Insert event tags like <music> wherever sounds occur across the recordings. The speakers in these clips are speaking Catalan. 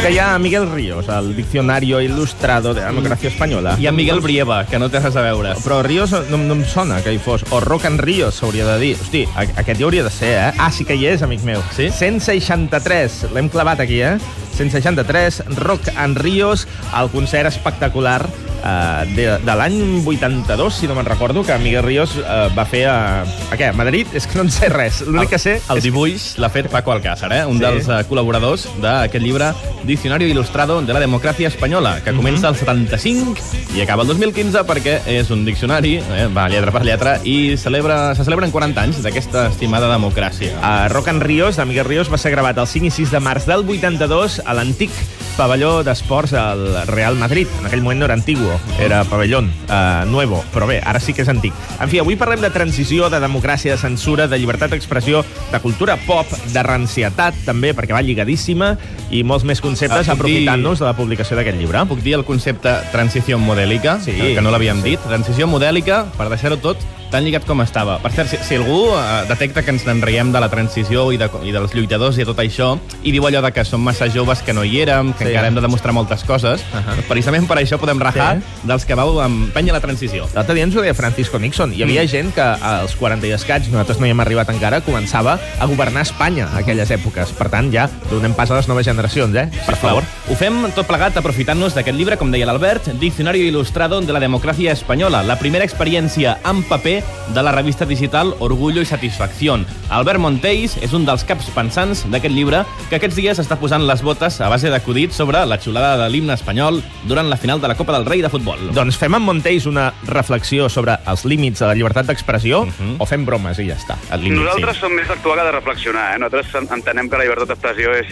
Que hi ha Miguel Ríos, el Diccionario Ilustrado de Democràcia Espanyola. I en Miguel Brieva, que no té res a veure. Però Ríos no, no em sona que hi fos. O Rock and Ríos s'hauria de dir. Hosti, a- aquest hi hauria de ser, eh? Ah, sí que hi és, amic meu. Sí? 163. L'hem clavat aquí, eh? 163, Rock and Ríos, el concert espectacular eh, de, de l'any 82, si no me'n recordo, que Miguel Ríos eh, va fer a, a què? A Madrid? <laughs> És que no en sé res. L'únic que sé... El dibuix l'ha fet Paco Alcázar, eh? un Sí. dels eh, col·laboradors d'aquest llibre Diccionario Ilustrado de la Democràcia Espanyola, que comença el 75 i acaba el 2015 perquè és un diccionari, eh? va lletra per lletra, i celebra, se celebren 40 anys d'aquesta estimada democràcia. A Rock and Ríos, de Miguel Ríos, va ser gravat el 5 i 6 de març del 82 a l'antic pavelló d'esports al Real Madrid. En aquell moment no era antiguo, era pavellón uh, nuevo, però bé, ara sí que és antic. En fi, avui parlem de transició, de democràcia, de censura, de llibertat d'expressió, de cultura pop, de rancietat, també, perquè va lligadíssima, i molts més conceptes Ah, puc dir- aprofitant-nos de la publicació d'aquest llibre. Puc dir el concepte transició modèlica, Sí. que, no l'havíem dit. Transició modèlica per deixar-ho tot tan lligat com estava. Per cert, si, si algú eh, detecta que ens n'enriem de la transició i, de, i dels lluitadors i de tot això, i diu allò de que som massa joves, que no hi érem, que Sí. encara hem de demostrar moltes coses, uh. -huh. precisament per això podem rajar Sí. dels que vau empènyer la transició. L'altre dia ens ho deia Francisco Nixon. Hi havia mm. gent que als 40 i escaig, nosaltres no hi hem arribat encara, començava a governar Espanya a aquelles èpoques. Per tant, ja donem pas a les noves generacions, eh? Per favor. Ho fem tot plegat aprofitant-nos d'aquest llibre, com deia l'Albert, Diccionario Ilustrado de la Democràcia Espanyola, la primera experiència en paper de la revista digital Orgullo i Satisfacción. Albert Monteis és un dels caps pensants d'aquest llibre que aquests dies està posant les botes a base d'acudits sobre la xulada de l'himne espanyol durant la final de la Copa del Rei de futbol. Doncs fem amb Montells una reflexió sobre els límits de la llibertat d'expressió Mhm. o fem bromes i ja està. El límit, Nosaltres sí. som més d'actuar que de reflexionar. Eh? Nosaltres en- entenem que la llibertat d'expressió és,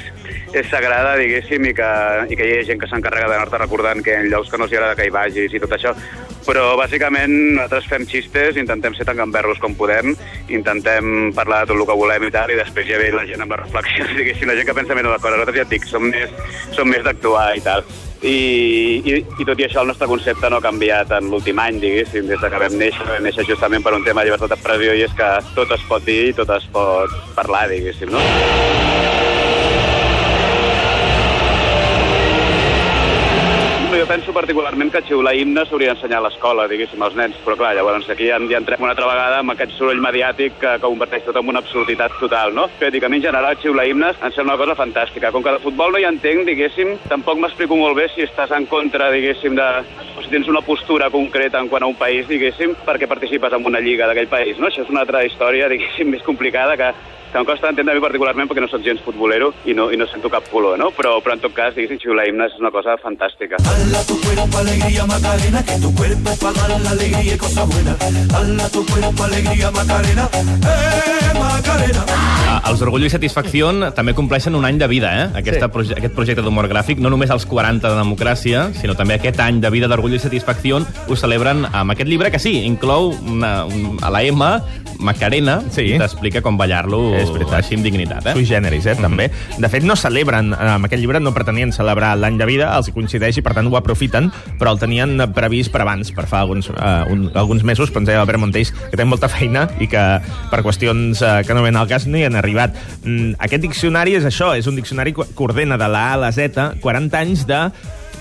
és sagrada, diguéssim, i que, i que hi ha gent que s'encarrega d'anar-te recordant que en llocs que no els agrada que hi vagis i tot això. Però, bàsicament, nosaltres fem xistes, intentem ser tan gamberros com podem, intentem parlar de tot el que volem i tal, i després ja ve la gent amb les reflexions, <laughs> diguéssim, la gent que pensa més en les coses. Nosaltres ja et dic, som més, som més d'actuar i tal. I, i, I tot i això, el nostre concepte no ha canviat en l'últim any, diguéssim, des de que vam néixer. Vam néixer justament per un tema de llibertat d'expressió i és que tot es pot dir i tot es pot parlar, diguéssim, no? Penso particularment que xiular himne s'hauria d'ensenyar a l'escola, diguéssim, als nens, però clar, llavors aquí ja, ja entrem una altra vegada amb aquest soroll mediàtic que, que converteix tot en una absurditat total, no? Però dic, a mi en general xiular himnes em sembla una cosa fantàstica. Com que de futbol no hi entenc, diguéssim, tampoc m'explico molt bé si estàs en contra, diguéssim, de... o si tens una postura concreta en quant a un país, diguéssim, perquè participes en una lliga d'aquell país, no? Això és una altra història, diguéssim, <laughs> més complicada que, que em costa entendre a mi particularment perquè no soc gens futbolero i no, i no sento cap color, no? Però, però en tot cas, diguéssim, xiular himnes és una cosa fantàstica. Dala tu cuerpo alegría Macarena, que tu cuerpo para dar la alegría y cosas buenas. Dala tu cuerpo alegría Macarena, eh Macarena. Ah, Els Orgullo i Satisfacció també compleixen un any de vida, eh? Aquesta Sí. proje aquest projecte d'humor gràfic, no només els 40 de democràcia, sinó també aquest any de vida d'Orgullo i Satisfacció ho celebren amb aquest llibre, que sí, inclou una, un, a la M, Macarena, Sí. t'explica com ballar-lo És veritat. així amb dignitat, eh? Sui generis, eh, també. De fet, no celebren, eh, amb aquest llibre no pretenien celebrar l'any de vida, els hi coincideix i per tant ho aprofiten, però el tenien previst per abans, per fa alguns, eh, un, alguns mesos, però ens deia Albert Montells que té molta feina i que per qüestions eh, que no ven al cas no hi han arribat. Mm, aquest diccionari és això, és un diccionari que ordena de la A a la Z 40 anys de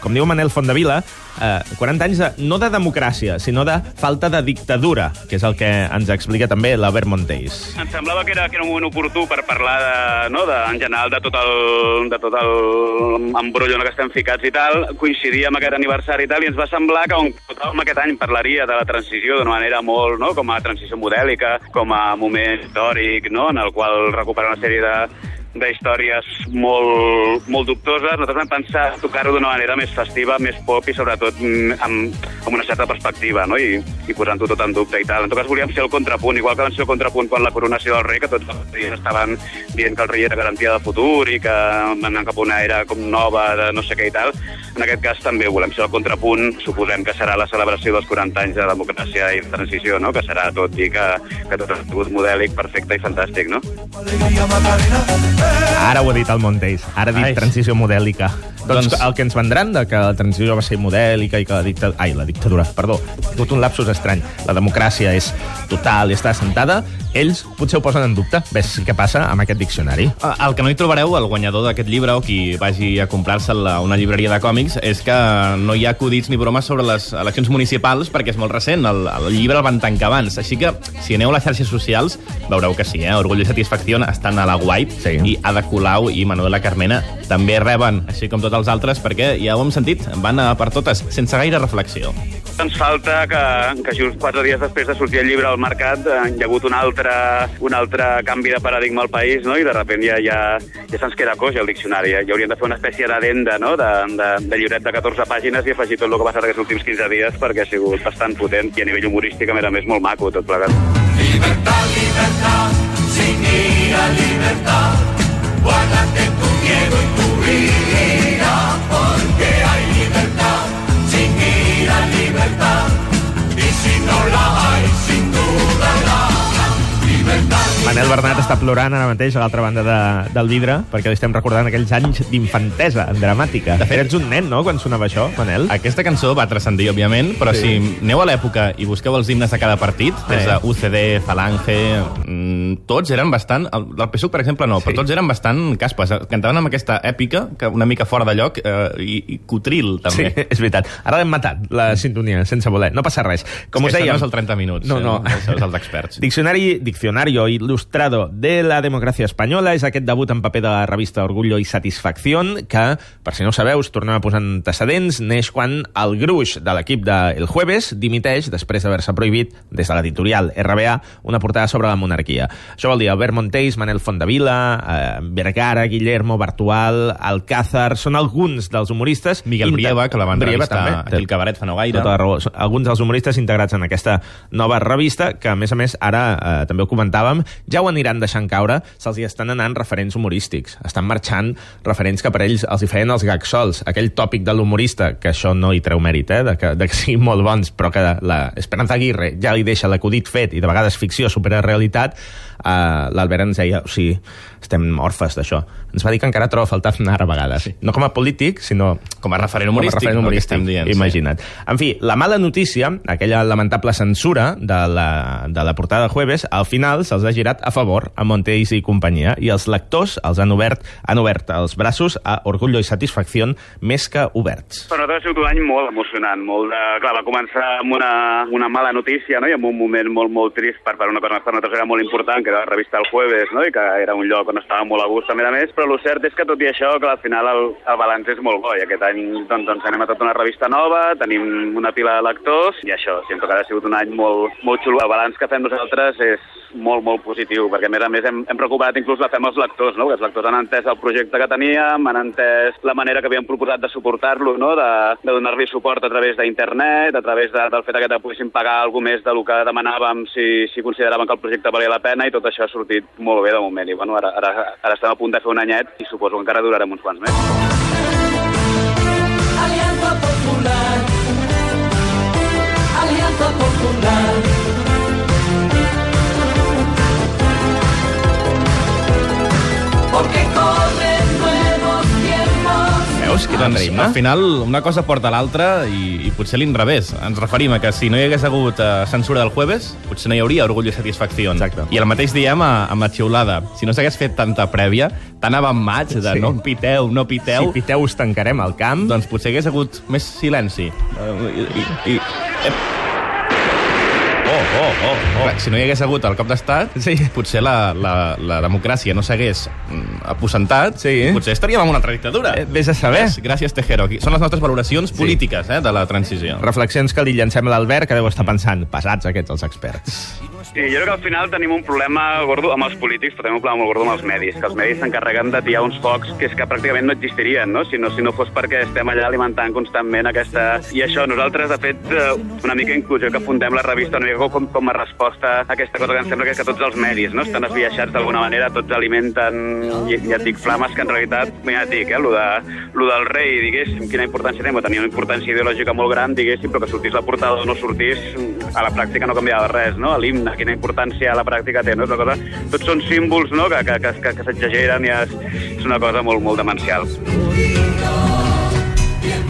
com diu Manel Fondavila, eh, 40 anys de, no de democràcia, sinó de falta de dictadura, que és el que ens explica també l'Albert Montells. Em semblava que era, que era un moment oportú per parlar de, no, de, en general de tot el, de tot el embrollo en que estem ficats i tal, coincidia amb aquest aniversari i tal, i ens va semblar que on tothom aquest any parlaria de la transició d'una manera molt, no, com a transició modèlica, com a moment històric, no, en el qual recupera una sèrie de d'històries molt, molt dubtoses. Nosaltres vam pensar tocar-ho d'una manera més festiva, més pop i sobretot mm, amb, amb una certa perspectiva, no? I, i posant-ho tot en dubte i tal. En tot cas, volíem ser el contrapunt, igual que vam ser el contrapunt quan la coronació del rei, que tots els dies estaven dient que el rei era garantia de futur i que anant cap a una era com nova de no sé què i tal. En aquest cas també volem ser el contrapunt, suposem que serà la celebració dels 40 anys de democràcia i de transició, no? que serà tot i que, que tot ha sigut modèlic, perfecte i fantàstic, no? Alegría Macarena, Ara ho ha dit el Montells. Ara ha dit Ai. transició modèlica. Doncs, Doncs- el que ens vendran de que la transició va ser modèlica i que la dictadura... Ai, la dictadura, perdó. Tot un lapsus estrany. La democràcia és total i està assentada. Ells potser ho posen en dubte. Ves què passa amb aquest diccionari. Ah, El que no hi trobareu, el guanyador d'aquest llibre, o qui vagi a comprar-se'l a una llibreria de còmics, és que no hi ha acudits ni bromes sobre les eleccions municipals, perquè és molt recent. El, el llibre el van tancar abans. Així que, si aneu a les xarxes socials, veureu que sí, eh? Orgull i Satisfacció estan a la White, Sí. i Ada Colau i Manuela Carmena també reben, així com tots els altres, perquè ja ho hem sentit, van a per totes, sense gaire reflexió. Ens falta que, que just quatre dies després de sortir el llibre al mercat eh, hi ha hagut un altre, un altre canvi de paradigma al país, no? i de sobte ja, ja, ja se'ns queda coix el diccionari. Eh? Ja hauríem de fer una espècie d'adenda no? de, de, de llibret de 14 pàgines i afegir tot el que ha passat aquests últims 15 dies perquè ha sigut bastant potent i a nivell humorístic, a més a més, molt maco tot plegat. Libertad, libertad, sin ira, libertad. Guárdate tu miedo y tu ira, libertad. Y si no la hay, Manel Bernat està plorant ara mateix a l'altra banda de, del vidre perquè li estem recordant aquells anys d'infantesa dramàtica. De fet, ets un nen, no?, quan sonava això, Manel. Aquesta cançó va transcendir, òbviament, però sí. si aneu a l'època i busqueu els himnes de cada partit, des de UCD, Falange, mm, tots eren bastant... El, PSUC, per exemple, no, sí. però tots eren bastant caspes. Cantaven amb aquesta èpica, que una mica fora de lloc, eh, i, i cutril, Sí, també. és veritat. Ara l'hem matat, la sintonia, sense voler. No passa res. Com és us això no és el 30 minuts, No, no. eh? això és els experts. Diccionari, Diccionario Ilustrado de la Democràcia Espanyola és aquest debut en paper de la revista Orgullo i Satisfacción que, per si no ho sabeu, us tornem a posar antecedents, neix quan el gruix de l'equip de El Jueves dimiteix després d'haver-se prohibit des de l'editorial RBA una portada sobre la monarquia. Això vol dir Albert Montells, Manel Fondavila, eh, Vergara, Guillermo, Bartual, Alcázar... Són alguns dels humoristes... Miguel Brieva, que la van Brieva, entrevistar també. aquí al cabaret fa no gaire. Tota la raó. Alguns dels humoristes integrats en aquesta nova revista, que a més a més ara eh, també ho comentàvem, ja ho aniran deixant caure, se'ls hi estan anant referents humorístics. Estan marxant referents que per ells els hi feien els gags sols. Aquell tòpic de l'humorista, que això no hi treu mèrit, eh, de que, de que siguin molt bons, però que la Esperanza Aguirre ja li deixa l'acudit fet i de vegades ficció supera realitat, eh, l'Albert ens deia, o sigui, estem orfes d'això. Ens va dir que encara troba a faltar Aznar a vegades. No com a polític, sinó Com a referent humorístic, com a referent humorístic, estem dient, sí. imagina't. En fi, la mala notícia, aquella lamentable censura de la, de la portada de Jueves, al final se'ls ha girat a favor a Montells i companyia, i els lectors els han obert, han obert els braços a Orgullo i Satisfacció més que oberts. Per nosaltres ha sigut un any molt emocionant, molt de... Clar, va començar amb una, una mala notícia, no?, i amb un moment molt, molt trist per, per una cosa que per nosaltres era molt important, que era la revista El Jueves, no?, i que era un lloc on estàvem molt a gust, més a més, però el cert és que tot i això, que al final el, el balanç és molt bo, i aquest any doncs, doncs anem a tota una revista nova, tenim una pila de lectors, i això, sento que ha sigut un any molt, molt xulo. El balanç que fem nosaltres és molt, molt positiu, perquè a més a més hem, hem recuperat inclús la fem els lectors, no?, que els lectors han entès el projecte que teníem, han entès la manera que havíem proposat de suportar-lo, no?, de, de donar-li suport a través d'internet, a través de, del fet que poguessin pagar alguna més del que demanàvem si, si consideraven que el projecte valia la pena i tot això ha sortit molt bé de moment. I bueno, ara, ara, ara estem a punt de fer un anyet i suposo que encara durarem uns quants més. Alianza Popular. Alianza Popular. Gran doncs, ritme. al final una cosa porta a l'altra i, i potser l'inrevés. Ens referim a que si no hi hagués hagut uh, censura del jueves, potser no hi hauria orgull i satisfacció. Exacte. I el mateix diem a, amb la xiulada. Si no s'hagués fet tanta prèvia, tan avant maig de Sí. no piteu, no piteu, Si piteu us tancarem al camp. doncs potser hagués hagut més silenci. I, i, i, eh, Oh, oh, oh, oh. Clar, si no hi hagués hagut el cop d'estat, Sí. potser la, la, la democràcia no s'hagués mm, aposentat, Sí. potser estaríem en una altra dictadura. Eh, vés a saber. Gràcies, gràcies Tejero. Aquí Són les nostres valoracions polítiques eh, de la transició. Reflexions que li llancem a l'Albert, que deu estar pensant, pesats aquests els experts. Sí, jo crec que al final tenim un problema gordo amb els polítics, però tenim un problema molt gordo amb els medis, que els medis s'encarreguen d'atiar uns focs que és que pràcticament no existirien, no? Si no, si no fos perquè estem allà alimentant constantment aquesta... I això, nosaltres, de fet, eh, una mica inclusió que fundem la revista una mica com, com a resposta a aquesta cosa que em sembla que, que tots els medis no? estan esbiaixats d'alguna manera, tots alimenten, ja, et dic, flames que en realitat, ja et dic, eh, lo, de, lo del rei, diguéssim, quina importància té, tenia una importància ideològica molt gran, diguéssim, però que sortís la portada o no sortís, a la pràctica no canviava res, no? L'himne, quina importància a la pràctica té, no? És una cosa, tots són símbols, no?, que, que, que, que, que s'exageren i és, és una cosa molt, molt demencial.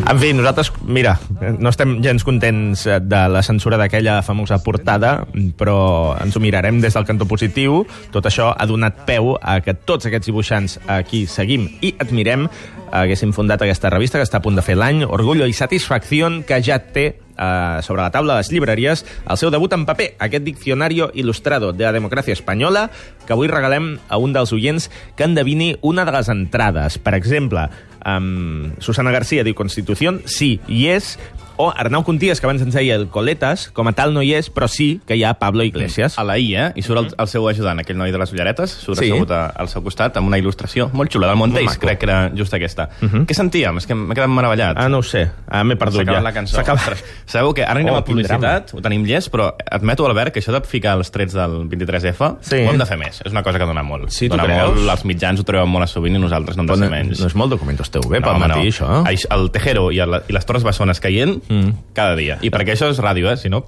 En fi, nosaltres, mira, no estem gens contents eh, de la censura d'aquella famosa portada, però ens ho mirarem des del cantó positiu. Tot això ha donat peu a que tots aquests dibuixants aquí seguim i admirem haguéssim fundat aquesta revista que està a punt de fer l'any, Orgullo i Satisfacció, que ja té eh, sobre la taula de les llibreries el seu debut en paper, aquest diccionario ilustrado de la democràcia espanyola, que avui regalem a un dels oients que endevini una de les entrades. Per exemple, um, Susana García diu Constitució, sí, i és o Arnau Conties, que abans ens deia el Coletas, com a tal no hi és, però sí que hi ha Pablo Iglesias. A la I, eh? I surt el, el seu ajudant, aquell noi de les ulleretes, surt Sí. assegut a- al seu costat amb una il·lustració molt xula, del Montells, maco. crec que era just aquesta. Uh -huh. Què sentíem? És que m'he quedat meravellat. Ah, no ho sé. Ah, m'he perdut ja. la cançó. <laughs> Sabeu que ara anirem Oh, a publicitat, ho tenim llest, però admeto, Albert, que això de ficar els trets del 23F Sí. ho hem de fer més. És una cosa que dona molt. Sí, dona molt, els mitjans ho treuen molt a sovint i nosaltres no hem de ser no, menys. no és molt documentos TV, pel home, matí, això. Aix- El Tejero i, el, i les Torres Bessones caient mm. cada dia. I perquè això és ràdio, eh? Si no,